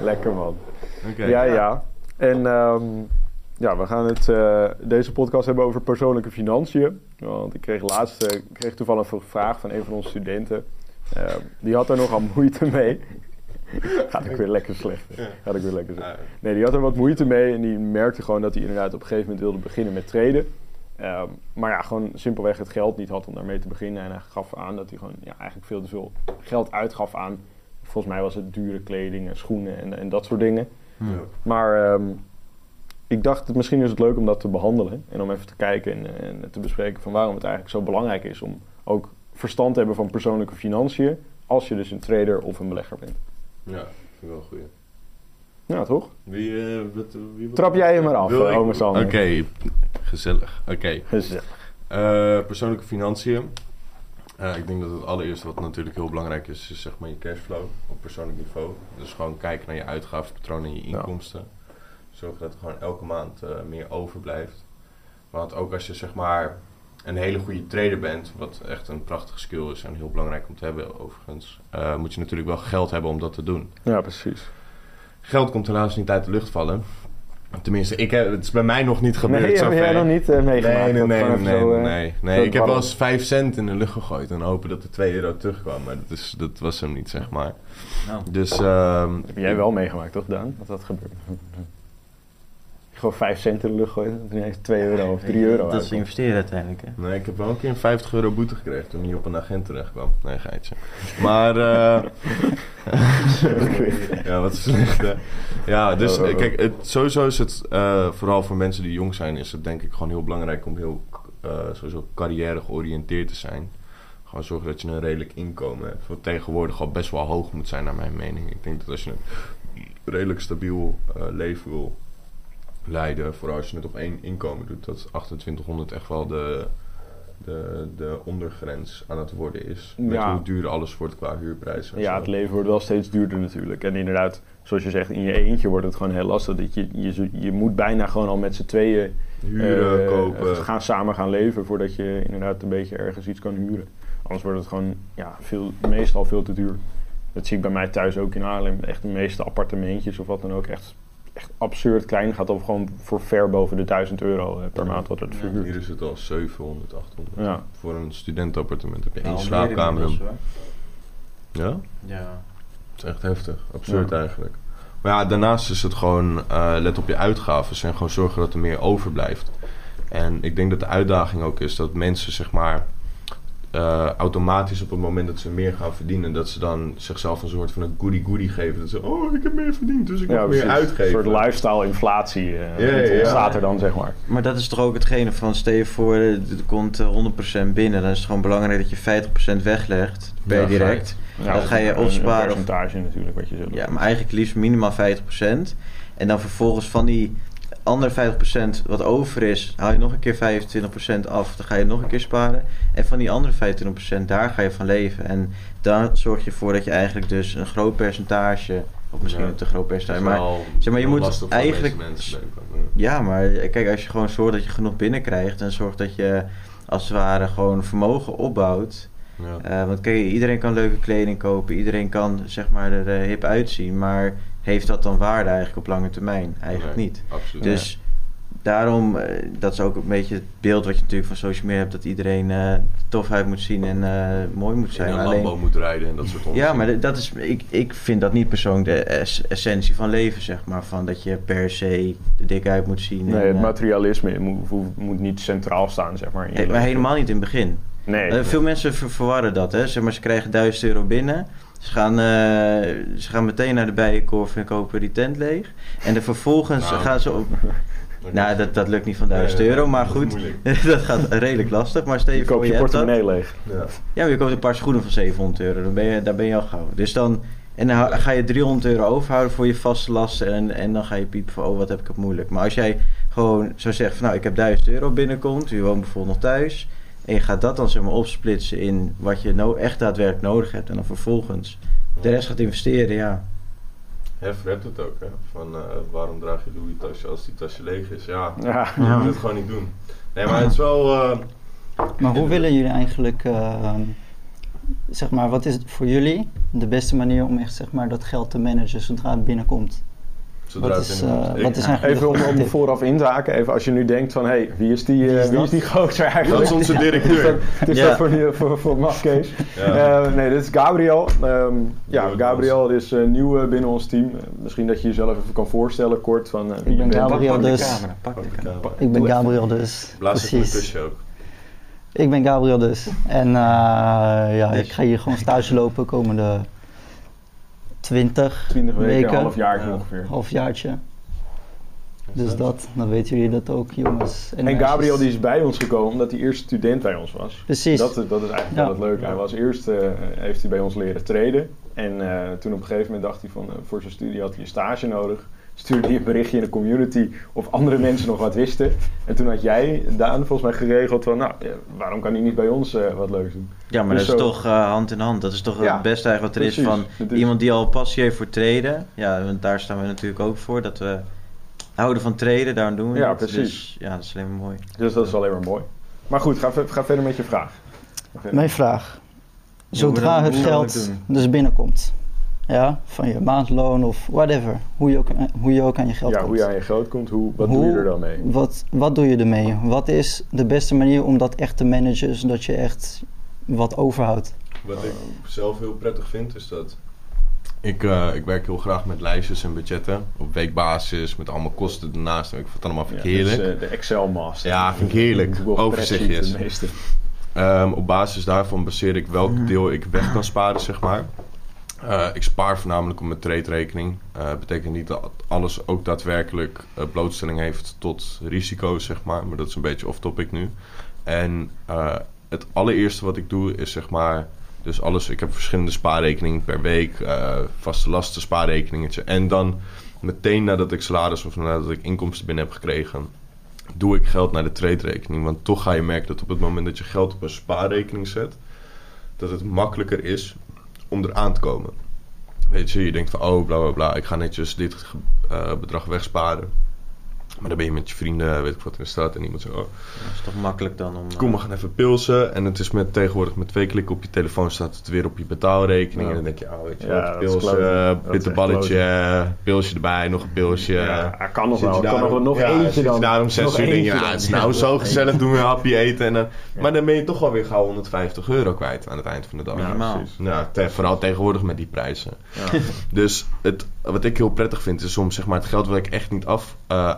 Lekker man. Ja, ja. En ehm, ja, we gaan het, eh, deze podcast hebben over persoonlijke financiën. Want ik kreeg laatst eh, ik kreeg toevallig een vraag van een van onze studenten. Ehm, die had er nogal moeite mee. Gaat ik weer lekker slecht. Gaat ik weer lekker slecht. Nee, die had er wat moeite mee en die merkte gewoon dat hij inderdaad op een gegeven moment wilde beginnen met traden. Ehm, maar ja, gewoon simpelweg het geld niet had om daarmee te beginnen. En hij gaf aan dat hij gewoon ja, eigenlijk veel te veel geld uitgaf aan, volgens mij was het dure kleding en schoenen en, en dat soort dingen. Maar ehm, ik dacht, het- misschien is het leuk om dat te behandelen. En om even te kijken en, en te bespreken van waarom het eigenlijk zo belangrijk is om ook verstand te hebben van persoonlijke financiën. Als je dus een trader of een belegger bent. Ja, vind ik wel een goeie. Ja, toch? Wie, eh, wat, wie wat- Trap jij hem maar af, eh. Oké, gezellig. Oké. Gezellig. Eh, persoonlijke financiën. Eh, ik denk dat het allereerste wat natuurlijk heel belangrijk is, is zeg maar je cashflow op persoonlijk niveau. Dus gewoon kijken naar je uitgavenpatroon en je Ja. inkomsten. Zorgen dat er gewoon elke maand eh, meer overblijft. Want ook als je zeg maar een hele goede trader bent, wat echt een prachtige skill is en heel belangrijk om te hebben overigens, eh, moet je natuurlijk wel geld hebben om dat te doen. Ja, precies. Geld komt helaas niet uit de lucht vallen. Tenminste, ik heb, het is bij mij nog niet gebeurd. Nee, heb jij nog niet eh, meegemaakt? Nee, nee, nee, nee, zo, eh, nee, nee. Ik heb wel eens 5 cent in de lucht gegooid en hopen dat er 2 euro terugkwam. Maar dat, is, dat was hem niet, zeg maar. Nou, Dus, ehm Heb jij wel meegemaakt, toch, Daan? Dat dat gebeurt. Gewoon 5 cent in de lucht gooien, dan ineens 2 euro of 3 euro. Dat is investeren uiteindelijk. Hè? Nee, ik heb wel een keer een 50 euro boete gekregen toen hij op een agent terecht kwam. Nee, geitje. Maar, eh ja, wat slecht, hè. Ja, dus Oh, oh, oh. kijk, het, sowieso is het, eh, vooral voor mensen die jong zijn, is het denk ik gewoon heel belangrijk om heel, eh, sowieso carrière georiënteerd te zijn. Gewoon zorgen dat je een redelijk inkomen hebt. Wat tegenwoordig al best wel hoog moet zijn, naar mijn mening. Ik denk dat als je een redelijk stabiel eh, leven wil leiden, vooral als je het op één inkomen doet, dat 2800 echt wel de, de, de ondergrens aan het worden is. Met Ja. hoe duur alles wordt qua huurprijzen. en Ja, zo. het leven wordt wel steeds duurder natuurlijk. En inderdaad, zoals je zegt, in je eentje wordt het gewoon heel lastig. Dat je, je, je moet bijna gewoon al met z'n tweeën Huren, eh, kopen. gaan samen gaan leven voordat je inderdaad een beetje ergens iets kan huren. Anders wordt het gewoon ja, veel, meestal veel te duur. Dat zie ik bij mij thuis ook in Haarlem. Echt de meeste appartementjes of wat dan ook. Echt, echt absurd klein. Gaat op gewoon voor ver boven de 1000 euro eh, per Ja. maand wat het Ja, verhuurt. Hier is het al 700, 800. Ja. Voor een studentenappartement heb je één Nou, slaapkamer. inmiddels, hoor. Ja? Ja. Het is echt heftig. Absurd Ja. eigenlijk. Maar ja, daarnaast is het gewoon eh, let op je uitgaven en gewoon zorgen dat er meer overblijft. En ik denk dat de uitdaging ook is dat mensen zeg maar eh, automatisch op het moment dat ze meer gaan verdienen, dat ze dan zichzelf een soort van een goody goody geven. Dat ze, oh ik heb meer verdiend, dus ik Ja, mag meer uitgeven. Een soort lifestyle-inflatie eh, Ja, ja, ja. ontstaat er dan, zeg maar. Maar dat is toch ook hetgene van, stel je voor, eh, er komt eh, 100% binnen. Dan is het gewoon belangrijk dat je 50% weglegt per Ja, direct. Ja, Dan ga je opsparen. Een percentage natuurlijk, wat je zult Ja, maar eigenlijk liefst minimaal 50%. En dan vervolgens van die andere 50% wat over is, haal je nog een keer 25% af. Dan ga je nog een keer sparen. En van die andere 25% daar ga je van leven. En dan zorg je ervoor dat je eigenlijk dus een groot percentage, of misschien Ja. een te groot percentage, maar zeg maar, je moet voor eigenlijk- mensen. Ja, maar kijk, als je gewoon zorgt dat je genoeg binnenkrijgt en zorgt dat je als het ware gewoon vermogen opbouwt. Ja. Eh, want kijk, iedereen kan leuke kleding kopen, iedereen kan zeg maar er eh, hip uitzien, maar heeft dat dan waarde eigenlijk op lange termijn? Eigenlijk Nee, niet. Absoluut. Dus daarom, eh, dat is ook een beetje het beeld wat je natuurlijk van social media hebt, dat iedereen eh tof uit moet zien en eh, mooi moet zijn. een Alleen- moet rijden en dat soort onzin. ja, maar dat is, ik, ik vind dat niet persoonlijk de es- essentie van leven, zeg maar. Van dat je per se er dik uit moet zien. Nee, en, het eh, materialisme moet, moet- moet niet centraal staan, zeg maar. in je nee, maar leven. helemaal niet in het begin. Nee. Eh, veel mensen ver- verwarren dat, hè. Zeg maar, ze krijgen 1000 euro binnen. Ze gaan, eh, ze gaan meteen naar de bijenkorf en kopen die tent leeg. En dan vervolgens Nou. gaan ze op... Nou, dat, dat lukt niet van 1000 Nee, euro, maar dat goed. dat gaat redelijk lastig. Maar stel je, je koopt voor, je je hebt dat. portemonnee leeg. Ja. Ja, maar je koopt een paar schoenen van 700 euro. Dan ben je, daar ben je al gauw. Dus dan En dan ga je 300 euro overhouden voor je vaste lasten. En, en dan ga je piepen van, oh wat heb ik het moeilijk. Maar als jij gewoon zo zegt van, nou ik heb 1000 euro binnenkomt. Je woont bijvoorbeeld nog thuis. En je gaat dat dan zeg maar opsplitsen in wat je no echt daadwerkelijk nodig hebt. En dan vervolgens de rest gaat investeren, ja. Hef redt het ook, hè. Van, eh, waarom draag je Louis tasje als die tasje leeg is? Ja, Ja. je moet het gewoon niet doen. Nee, maar het is wel... eh, Maar hoe willen jullie eigenlijk, eh, zeg maar, wat is het voor jullie de beste manier om echt zeg maar, dat geld te managen zodra het binnenkomt? Zodra Wat is, eh, Ik- wat is eigenlijk Even om, de om vooraf in te haken, even als je nu denkt van, hé, hey, wie is die, Wie eh, wie is die gozer eigenlijk? Dat is onze Het is directeur. dat- Het is Ja. dat voor, die- voor, voor Mafkees. Ja. Eh, nee, dit is Gabriel. Ehm, ja, Gabriel is eh, nieuw binnen ons team. Misschien dat je jezelf even kan voorstellen kort van eh, wie je ben. Gabriel. Dus- de camera, pak de camera. Ik ben Gabriel dus. Blaas Precies. kusje ook. Ik ben Gabriel dus. En eh, ja, ik ga hier gewoon stage lopen komende 20, 20 weken, weken. een half jaar Ja. ongeveer. halfjaartje. Dus dat, dan weten jullie dat ook, jongens. En. Gabriel die is bij ons gekomen omdat hij eerst student bij ons was. Precies. Dat, is- dat is eigenlijk Ja. wel het leuke. Hij was eerst, eh, heeft hij bij ons leren treden. En eh, toen op een gegeven moment dacht hij van, eh, voor zijn studie had hij een stage nodig. Stuurde hij een berichtje in de community of andere mensen nog wat wisten. En toen had jij, Daan, volgens mij geregeld van, nou, ja, waarom kan hij niet bij ons eh, wat leuks doen? Ja, maar Dus dat is toch eh, hand in hand. Dat is toch Ja, het beste eigenlijk wat er is van is- iemand die al passie heeft voor traden. Ja, want daar staan we natuurlijk ook voor. Dat we houden van traden, daarom doen we Ja, het. precies. Dus ja, dat is alleen maar mooi. Dus dat is alleen maar mooi. Maar goed, ga, ga verder met je vraag. Mijn vraag. Zodra het geld dus binnenkomt, ja, van je maandloon of whatever, hoe je ook, hoe je ook aan je geld ja, komt. hoe je aan je geld komt, hoe, wat Hoe- doe je er dan mee? Wat, wat doe je ermee? Wat is de beste manier om dat echt te managen, zodat je echt wat overhoudt? Wat ik zelf heel prettig vind, is dat ik, eh, ik werk heel graag met lijstjes en budgetten. Op weekbasis, met allemaal kosten ernaast. Ik vind het allemaal vind ik Ja, heerlijk. dat is, eh, de Excel master. Ja, vind ik heerlijk. Overzichtjes. Ehm, op basis daarvan baseer ik welk deel ik weg kan sparen, zeg maar. Eh, ik spaar voornamelijk op mijn trade-rekening. Eh betekent niet dat alles ook daadwerkelijk eh, blootstelling heeft tot risico's, zeg maar. Maar dat is een beetje off-topic nu. En het allereerste wat ik doe is, zeg maar... Dus alles, ik heb verschillende spaarrekeningen per week. vaste lasten spaarrekeningetje. En dan meteen nadat ik salaris of nadat ik inkomsten binnen heb gekregen doe ik geld naar de trade-rekening. Want toch ga je merken dat op het moment dat je geld op een spaarrekening zet, dat het makkelijker is om eraan te komen. Weet je, je denkt van, oh bla bla bla, ik ga netjes dit eh, bedrag wegsparen. Maar dan ben je met je vrienden, weet ik wat in de stad, en iemand zegt, oh, Dat is toch makkelijk dan om... eh, kom, we gaan even pilsen. En het is met, tegenwoordig met twee klikken op je telefoon staat het weer op je betaalrekening. Ja. En dan denk je, oh weet je Ja, wat, dat pilsen. Dat echt bitterballetje, pilsje erbij, nog een pilsje. Ja, kan nog wel. kan nog, nog ja, eentje dan. daar om zes uur denk je, ja, het is nou zo gezellig, doen we een hapje eten. En dan, Maar dan ben je toch wel weer gauw 150 euro kwijt aan het eind van de dag. Ja. Nou, te- vooral tegenwoordig met die prijzen. Ja. Dus het, wat ik heel prettig vind, is soms zeg maar het geld wat ik echt niet af, eh,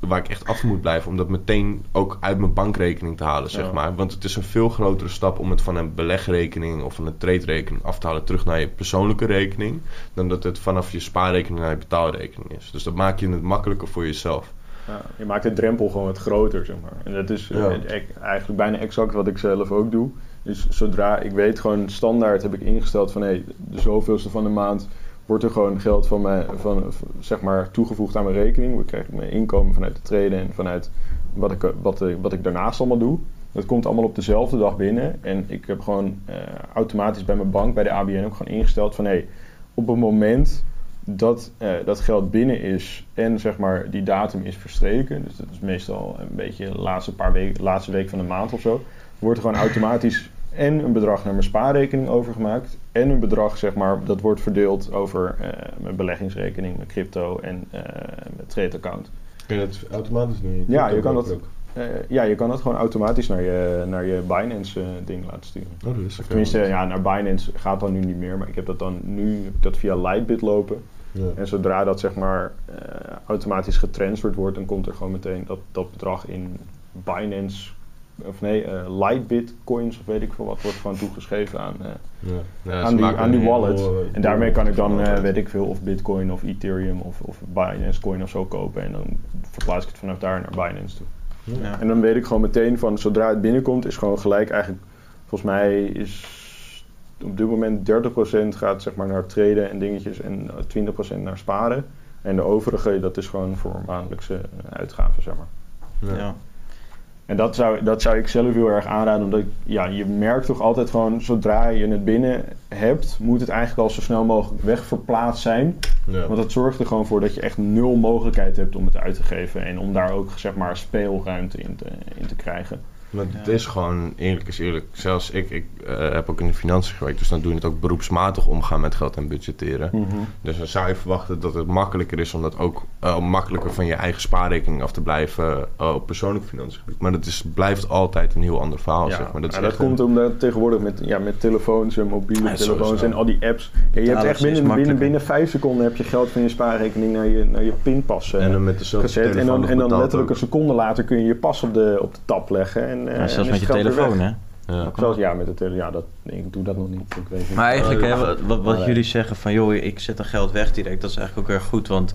waar ik echt af moet blijven, om dat meteen ook uit mijn bankrekening te halen, zeg Ja. maar. Want het is een veel grotere stap om het van een belegrekening of van een trade-rekening af te halen terug naar je persoonlijke rekening, dan dat het vanaf je spaarrekening naar je betaalrekening is. Dus dat maak je het makkelijker voor jezelf. Ja, je maakt de drempel gewoon wat groter, zeg maar. En dat is eh, Ja. e- eigenlijk bijna exact wat ik zelf ook doe. Dus zodra ik weet, gewoon standaard heb ik ingesteld van... hé, de zoveelste van de maand wordt er gewoon geld van mij, van, zeg maar, toegevoegd aan mijn rekening. Ik krijg mijn inkomen vanuit de traden en vanuit wat ik, wat, wat ik daarnaast allemaal doe. Dat komt allemaal op dezelfde dag binnen. En ik heb gewoon eh, automatisch bij mijn bank, bij de ABN ook gewoon ingesteld van... hé, op het moment dat eh, dat geld binnen is en zeg maar die datum is verstreken, dus dat is meestal een beetje de laatste paar weken, laatste week van de maand of zo, wordt er gewoon automatisch en een bedrag naar mijn spaarrekening overgemaakt en een bedrag zeg maar dat wordt verdeeld over eh, mijn beleggingsrekening, mijn crypto en eh, mijn trade account. Kun je dat automatisch doen? Ja, je kan dat, eh, ja, je kan dat gewoon automatisch naar je, naar je Binance eh, ding laten sturen. Oh, dat is Of tenminste, ja, naar Binance gaat dan nu niet meer, maar ik heb dat dan nu heb ik dat via Lightbit lopen. Ja. En zodra dat zeg maar automatisch getransferd wordt, dan komt er gewoon meteen dat, dat bedrag in Binance, of nee, eh Lightbit coins of weet ik veel wat, wordt gewoon toegeschreven aan, eh, Ja. Aan die, aan die wallet. heel, eh, en daarmee kan ik dan, eh, weet ik veel, of Bitcoin of Ethereum of, of Binance coin of zo kopen. En dan verplaats ik het vanaf daar naar Binance toe. Ja. En dan weet ik gewoon meteen van, zodra het binnenkomt, is gewoon gelijk eigenlijk, volgens mij is op dit moment 30% gaat zeg maar naar traden en dingetjes en eh, 20% naar sparen. En de overige, dat is gewoon voor maandelijkse uitgaven, zeg maar. Ja. En dat zou, dat zou ik zelf heel erg aanraden, omdat ja, je merkt toch altijd gewoon, zodra je het binnen hebt, moet het eigenlijk al zo snel mogelijk wegverplaatst zijn. Ja. Want dat zorgt er gewoon voor dat je echt nul mogelijkheid hebt om het uit te geven en om daar ook zeg maar speelruimte in te, in te krijgen. Maar het Ja. is gewoon, eerlijk is eerlijk, zelfs ik, ik eh, heb ook in de financiën gewerkt, dus dan doe je het ook beroepsmatig omgaan met geld en budgetteren. Dus dan zou je verwachten dat het makkelijker is om dat ook eh, makkelijker van je eigen spaarrekening af te blijven eh, op persoonlijk financiën gebied. Maar dat is, blijft altijd een heel ander verhaal, Ja, zeg maar. Dat, dat echt een- komt omdat tegenwoordig met, ja, met telefoons en mobiele Ja, telefoons en al die apps. Ja, je hebt echt binnen, binnen, binnen vijf seconden heb je geld van je spaarrekening naar je, naar je pinpas en dan met dezelfde gezet. En dan, en dan letterlijk een seconde later kun je je pas op de, op de tap leggen. En, eh, Ja, en zelfs met je telefoon, hè? Ja. Zelfs ja, met de telefoon. Ja, dat, ik doe dat nog niet. Ik weet niet. Maar eigenlijk, Oh, hè, wat, wat, wat Maar, jullie zeggen van, joh, ik zet dat geld weg direct, dat is eigenlijk ook erg goed. Want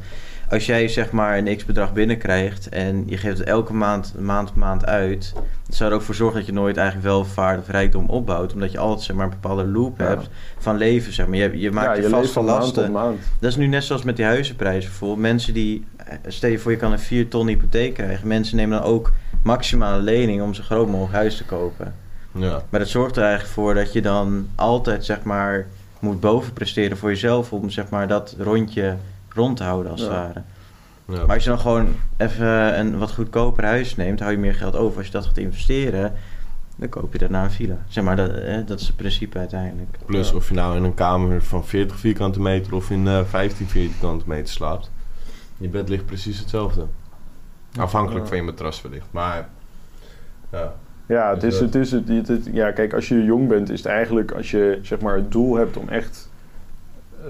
als jij zeg maar een x-bedrag binnenkrijgt en je geeft het elke maand, maand, maand uit, dat zou er ook voor zorgen dat je nooit eigenlijk welvaart of rijkdom opbouwt. Omdat je altijd zeg maar een bepaalde loop Ja. hebt van leven, zeg maar. Je, je maakt ja, je, je leeft vaste van maand lasten. tot maand. Dat is nu net zoals met die huizenprijzen bijvoorbeeld. Mensen die, eh, stel je voor je kan een 4 ton hypotheek krijgen. Mensen nemen dan ook maximale lening om zo groot mogelijk huis te kopen. Ja. Maar dat zorgt er eigenlijk voor dat je dan altijd zeg maar moet bovenpresteren voor jezelf om zeg maar dat rondje rond te houden als het ware. Ja. Maar als je dan gewoon even een wat goedkoper huis neemt, hou je meer geld over. Als je dat gaat investeren, dan koop je daarna een villa. Zeg maar, dat, hè, dat is het principe uiteindelijk. Plus of je nou in een kamer van 40 vierkante meter of in eh 15 vierkante meter slaapt. Je bed ligt precies hetzelfde. Afhankelijk Ja. van je matras wellicht. Maar ja, Ja, het is, het is het, het- het- ja, kijk, als je jong bent, is het eigenlijk als je zeg maar het doel hebt om echt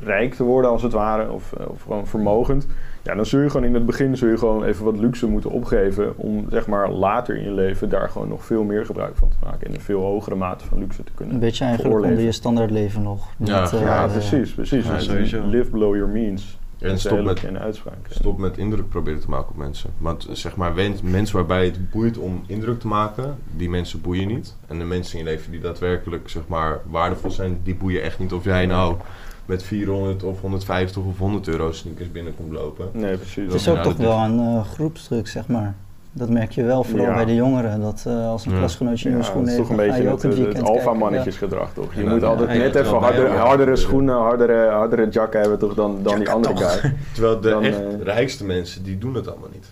rijk te worden als het ware, of, of gewoon vermogend, ja, dan zul je gewoon in het begin zul je gewoon even wat luxe moeten opgeven om zeg maar later in je leven daar gewoon nog veel meer gebruik van te maken en een veel hogere mate van luxe te kunnen. Een beetje eigenlijk onder je standaardleven nog. Ja, Met, eh, ja, eh, precies, precies. Ja, Dus. Live below your means. En stop met, uitspraak. stop met indruk proberen te maken op mensen. Want zeg maar, mensen waarbij het boeit om indruk te maken, die mensen boeien niet. En de mensen in je leven die daadwerkelijk zeg maar, waardevol zijn, die boeien echt niet of jij nou met 400 of 150 of 100 euro sneakers binnenkomt lopen. Nee, precies. Het is ook toch wel een eh, groepsdruk, zeg maar. Dat merk je wel, vooral Ja. bij de jongeren. Dat eh, als een Ja. klasgenootje nieuwe schoenen is heeft, toch een dan ga beetje je het, ook een het, weekend alfa kijken. mannetjesgedrag toch? Je moet ja, altijd ja, net even harder, hardere schoenen, hardere, hardere jacken hebben toch dan, dan die andere guy. Terwijl de Dan, echt eh, rijkste mensen, die doen het allemaal niet.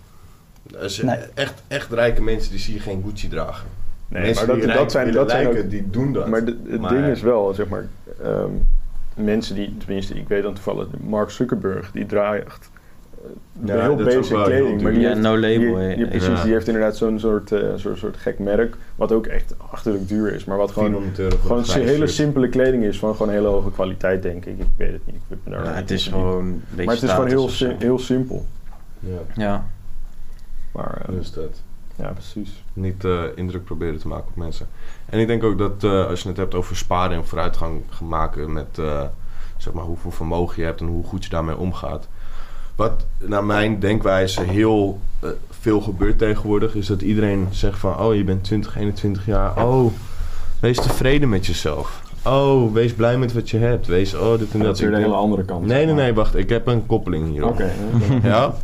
Je- Nee. echt, echt rijke mensen, die zie je geen Gucci dragen. Nee, mensen maar die dat, rijk dat zijn, dat zijn ook, die doen dat. Maar de- het Maar- ding is wel, zeg maar, ehm, mensen die, tenminste, ik weet dan toevallig, Mark Zuckerberg, die draagt eh, Ja, heel basic kleding. Maar die Ja, heeft, no label, die- die- precies, Ja. die heeft inderdaad zo'n soort, eh, soort, soort gek merk, wat ook echt achterlijk duur is, maar wat gewoon, 400 euro voor gewoon hele simpele kleding is, van gewoon hele hoge kwaliteit, denk ik. Ik weet het niet. Ik ben daar Ja, het is gewoon een beetje Maar het is gewoon heel, sim- heel simpel. Ja, Ja, Maar eh, dus dat. ja, precies. Niet eh, indruk proberen te maken op mensen. En ik denk ook dat eh, als je het hebt over sparen en vooruitgang maken met eh, zeg maar hoeveel vermogen je hebt en hoe goed je daarmee omgaat. Wat naar mijn denkwijze heel eh, veel gebeurt tegenwoordig, is dat iedereen zegt van oh je bent 20, 21 jaar, oh wees tevreden met jezelf. Oh, wees blij met wat je hebt. Wees, oh, dit en dat. Dat is weer de hele andere kant. Nee, nee, nee, wacht. Ik heb een koppeling hierop. Oké. Ja.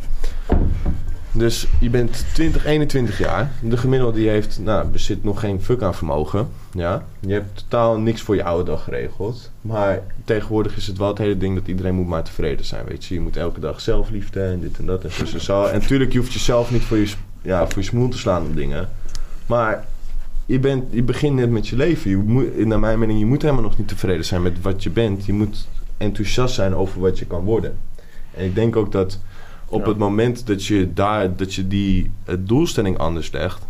Dus je bent 20, 21 jaar. De gemiddelde die heeft, nou, bezit nog geen fuck aan vermogen. Ja. Je hebt totaal niks voor je oude dag geregeld. Maar tegenwoordig is het wel het hele ding dat iedereen moet maar tevreden zijn. Weet je, je moet elke dag zelfliefde en dit en dat en zo en zo. En natuurlijk, je hoeft jezelf niet voor je, ja, voor je smoel te slaan op dingen. Maar je, bent, je begint net met je leven. Je moet, naar mijn mening, je moet helemaal nog niet tevreden zijn met wat je bent. Je moet enthousiast zijn over wat je kan worden. En ik denk ook dat op Ja. het moment dat je daar dat je die eh, doelstelling anders legt,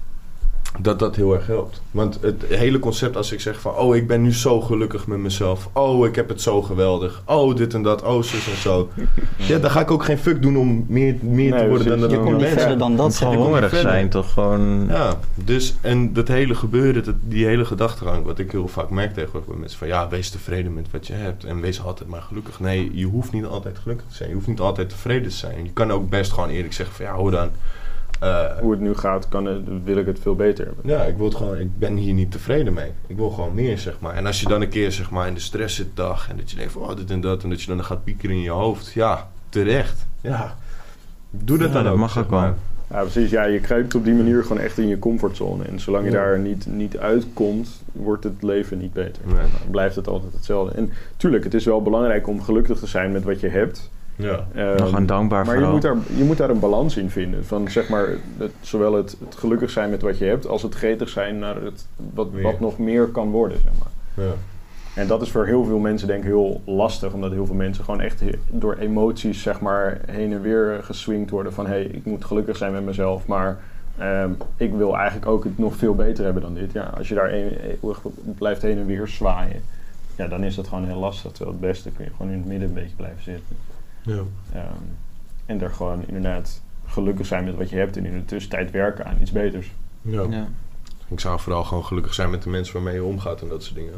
dat dat heel erg helpt. Want het hele concept als ik zeg van oh ik ben nu zo gelukkig met mezelf, oh ik heb het zo geweldig, oh dit en dat, oh zus en zo. Ja, dan ga ik ook geen fuck doen om meer, meer Nee, te worden dan dat Je komt niet ben. verder dan dat, gewoon hongerig verder. zijn toch gewoon... Ja, dus en dat hele gebeuren, dat, die hele gedachtegang, wat ik heel vaak merk tegenwoordig bij mensen van ja, wees tevreden met wat je hebt en wees altijd maar gelukkig. Nee, je hoeft niet altijd gelukkig te zijn, je hoeft niet altijd tevreden te zijn. Je kan ook best gewoon eerlijk zeggen van ja, hoor dan, Eh, Hoe het nu gaat, kan het, wil ik het veel beter hebben. ja, ik wil het gewoon, ik ben hier niet tevreden mee. Ik wil gewoon meer, zeg maar. En als je dan een keer, zeg maar, in de stress zit dag en dat je denkt van, oh, dit en dat, en dat je dan gaat piekeren in je hoofd. Ja, terecht. Ja, doe dat Ja, dan dat ook. mag ook wel. Ja, precies. Ja, je kruipt op die manier gewoon echt in je comfortzone. En zolang je Ja. daar niet, niet uitkomt, wordt het leven niet beter. Nee. Dan blijft het altijd hetzelfde. En tuurlijk, het is wel belangrijk om gelukkig te zijn met wat je hebt. Ja. Ehm, nog gewoon dankbaar maar je vooral. moet, daar, je moet daar een balans in vinden. Van zeg maar, het, zowel het, het gelukkig zijn met wat je hebt, als het gretig zijn naar het, wat, Meer. wat nog meer kan worden. Zeg maar. Ja. En dat is voor heel veel mensen denk ik heel lastig, omdat heel veel mensen gewoon echt door emoties zeg maar heen en weer geswingd worden van hé, hey, ik moet gelukkig zijn met mezelf, maar ehm, ik wil eigenlijk ook het nog veel beter hebben dan dit. Ja, als je daar een- blijft heen en weer zwaaien, ja, dan is dat gewoon heel lastig. Terwijl het beste kun je gewoon in het midden een beetje blijven zitten. Ja. Ehm, en er gewoon inderdaad gelukkig zijn met wat je hebt en in de tussentijd werken aan iets beters. Ja. Ja. Ik zou vooral gewoon gelukkig zijn met de mensen waarmee je omgaat en dat soort dingen.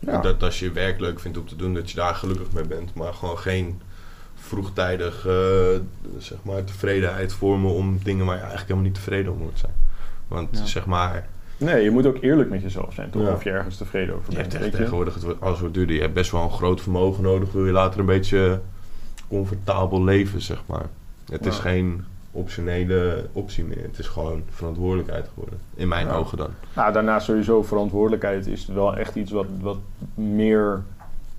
Ja. Dat als je werk leuk vindt om te doen, dat je daar gelukkig mee bent. Maar gewoon geen vroegtijdig eh, zeg maar, tevredenheid vormen om dingen waar je eigenlijk helemaal niet tevreden om moet zijn. Want Ja. zeg maar, Nee, je moet ook eerlijk met jezelf zijn, toch? Ja. Of je ergens tevreden over je bent. hebt echt weet je? tegenwoordig het, alles wordt duurder. Je hebt best wel een groot vermogen nodig. Wil je later een beetje comfortabel leven, zeg maar. Het is geen optionele optie meer. Het is gewoon verantwoordelijkheid geworden. In mijn Ja. ogen dan. Nou, daarnaast sowieso verantwoordelijkheid is wel echt iets wat, wat meer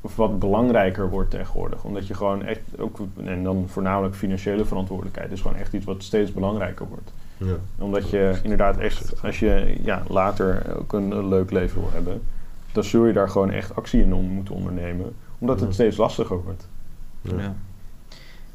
of wat belangrijker wordt tegenwoordig. Omdat je gewoon echt ook, en dan voornamelijk financiële verantwoordelijkheid, is gewoon echt iets wat steeds belangrijker wordt. Ja. Omdat je inderdaad echt, als je ja, later ook een, een leuk leven wil hebben, dan zul je daar gewoon echt actie in om moeten ondernemen. Omdat het Ja. steeds lastiger wordt. Ja.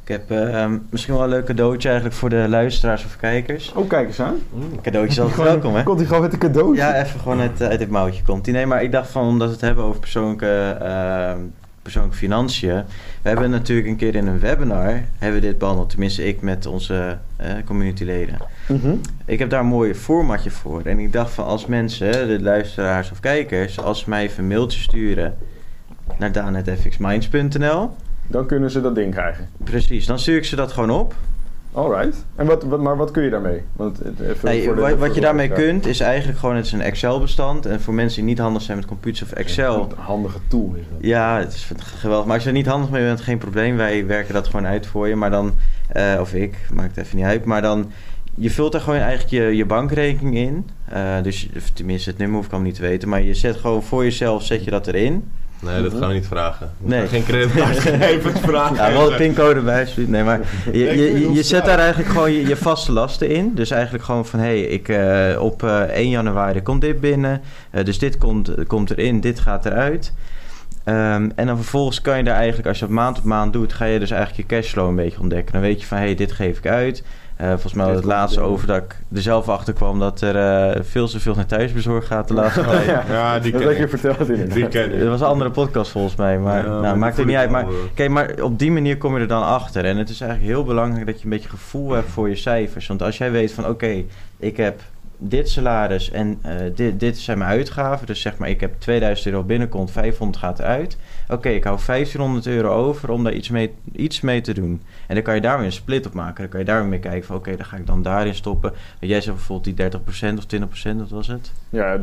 Ik heb ehm, misschien wel een leuk cadeautje eigenlijk voor de luisteraars of kijkers. Oh, kijk eens aan. Cadeautje is altijd welkom, hè? Komt hij gewoon met een cadeau? Ja, even gewoon uit, uit dit mouwtje komt die. Nee, maar ik dacht van, omdat we het hebben over persoonlijke, ehm, persoonlijke financiën. We hebben natuurlijk een keer in een webinar, hebben we dit behandeld. Tenminste, ik met onze eh, communityleden. Mhm. Ik heb daar een mooi formatje voor. En ik dacht van, als mensen, de luisteraars of kijkers, als ze mij even een mailtje sturen naar daan.fxminds.nl. Dan kunnen ze dat ding krijgen. Precies, dan stuur ik ze dat gewoon op. Alright. En wat, wat, maar wat kun je daarmee? Want even Nee, voor de- wat, voor wat je daarmee kunt, is eigenlijk gewoon, het is een Excel-bestand. En voor mensen die niet handig zijn met computers of Excel, Een handige tool is dat. Ja, het is geweldig. Maar als je er niet handig mee bent, geen probleem. Wij werken dat gewoon uit voor je. Maar dan, eh, of ik, maakt het even niet uit. Maar dan, je vult er gewoon eigenlijk je, je bankrekening in. Eh, dus tenminste, het nummer hoef ik allemaal niet te weten. Maar je zet gewoon voor jezelf, zet je dat erin. Nee, dat gaan we niet vragen. We Nee. Geen creditcardgegevens vragen. Ja, wel de pincode bij. Nee, maar je, je, je, het je zet daar eigenlijk gewoon je, je vaste lasten in. Dus eigenlijk gewoon van, hé, hey, ik, eh, op eh, 1 januari komt dit binnen. Eh, dus dit komt, komt erin, dit gaat eruit. Ehm, en dan vervolgens kan je daar eigenlijk, als je dat maand op maand doet, ga je dus eigenlijk je cashflow een beetje ontdekken. Dan weet je van, hé, hey, dit geef ik uit. Eh, volgens mij het laatste over dat ik er zelf achter kwam dat er eh, veel te veel naar thuisbezorgd gaat de laatste tijd. ja, Ja, die dat ken had je ik. verteld inderdaad. Die ken ik. Dat was een andere podcast volgens mij, maar Ja, nou, maar maakt het niet uit. ik Maar eh. Kijk, maar op die manier kom je er dan achter. En het is eigenlijk heel belangrijk dat je een beetje gevoel hebt voor je cijfers. Want als jij weet van oké, ik heb dit salaris en eh, dit, dit zijn mijn uitgaven. Dus zeg maar, ik heb 2000 euro binnenkomt, 500 gaat eruit. Oké, ik hou 1500 euro over om daar iets mee, iets mee te doen. En dan kan je daar weer een split op maken. Dan kan je daar weer mee kijken van oké, dan ga ik dan daarin stoppen. Jij zegt bijvoorbeeld die 30% of 20%, wat was het? Ja, 30%, 30%.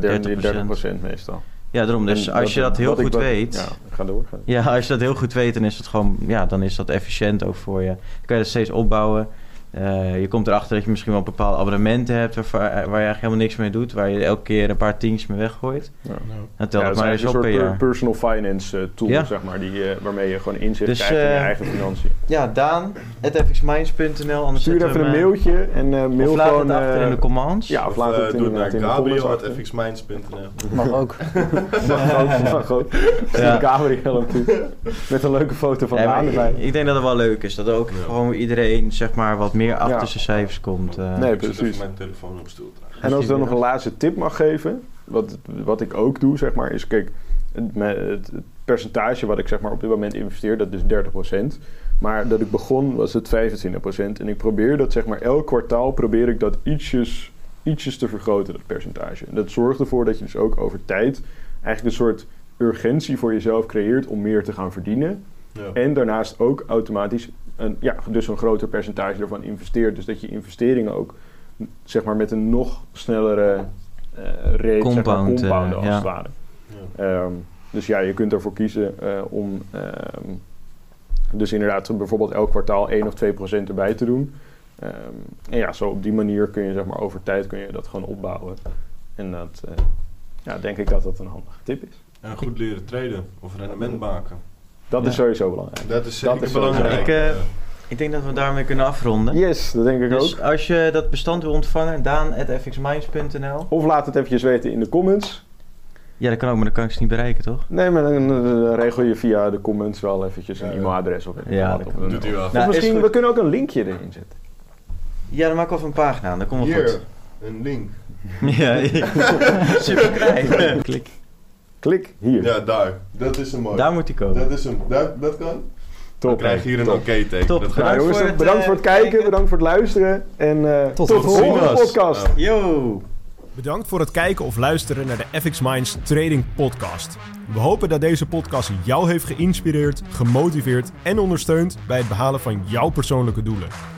30% meestal. Ja, daarom. Dus En als je dat heel ik- goed weet... Ja, ga door. Ga door. Ja, als je dat heel goed weet, dan is het gewoon, ja, dan is dat efficiënt ook voor je. Dan kan je dat steeds opbouwen. Eh, je komt erachter dat je misschien wel bepaalde abonnementen hebt waar, waar je eigenlijk helemaal niks mee doet, waar je elke keer een paar tientjes mee weggooit. Ja. Dan telt Ja, maar eens een op per soort personal finance eh, tool, Ja. zeg maar, die, eh, waarmee je gewoon inzicht Dus, krijgt in je eigen financiën. Ja, Daan, fxminds.nl, Stuur even een mailtje en eh, mail Of laat gewoon... het achter in de commands. Ja, of laat het doe het inderdaad in de naar comments achter. gabriel.fxminds.nl Mag ook. Mag ook, mag ook. Ja. Gabriel op toe. Met een leuke foto van Daan erbij. ik, ik denk dat het wel leuk is, dat ook Ja. gewoon iedereen zeg maar wat meer achter Ja. zijn cijfers komt. eh. Nee, precies. mijn telefoon op stoel. En als ik dan nog een laatste tip mag geven, wat, wat ik ook doe, zeg maar, is kijk, het, het percentage wat ik zeg maar op dit moment investeer, dat is 30%. Maar dat ik begon was het 25%. En ik probeer dat zeg maar elk kwartaal probeer ik dat ietsjes, ietsjes te vergroten, dat percentage. En dat zorgt ervoor dat je dus ook over tijd eigenlijk een soort urgentie voor jezelf creëert om meer te gaan verdienen. Ja. En daarnaast ook automatisch een, ja, dus een groter percentage ervan investeert. Dus dat je investeringen ook zeg maar met een nog snellere eh rate, zeg maar, Compound, eh, compounden als ja. het ware. Ehm, dus ja, je kunt ervoor kiezen eh, om ehm, dus inderdaad bijvoorbeeld elk kwartaal 1 of 2 procent erbij te doen. Ehm, en ja, zo op die manier kun je zeg maar over tijd kun je dat gewoon opbouwen. En dat, eh, ja, denk ik dat dat een handige tip is. En goed leren traden of rendement maken. Dat Ja. is sowieso belangrijk. Dat is Dat is belangrijk. Ik, eh, Ik denk dat we daarmee kunnen afronden. Yes, dat denk ik Dus ook. als je dat bestand wil ontvangen, daan.fxminds.nl. Of laat het eventjes weten in de comments. Ja, dat kan ook, maar dan kan ik ze niet bereiken, toch? Nee, maar dan, eh, regel je via de comments wel eventjes een Ja. e-mailadres of ik Ja, dat een- Doet hij wel. Of Nou, is misschien, we kunnen ook een linkje erin zetten. Ja, dan maken we even een pagina aan, komt wel Hier, goed. een link. Ja, super krijgen. Klik. Klik hier. Ja, daar. Dat is een mooi. Daar moet hij komen. Dat is een, dat, dat kan. Top. Dan krijg je hier een oké-teken. Top. Dat Nou, jongens, voor het, bedankt eh, voor het kijken, kijken. bedankt voor het luisteren. En eh, tot, de de volgende podcast. Ja. Yo! Bedankt voor het kijken of luisteren naar de FX Minds Trading Podcast. We hopen dat deze podcast jou heeft geïnspireerd, gemotiveerd en ondersteund bij het behalen van jouw persoonlijke doelen.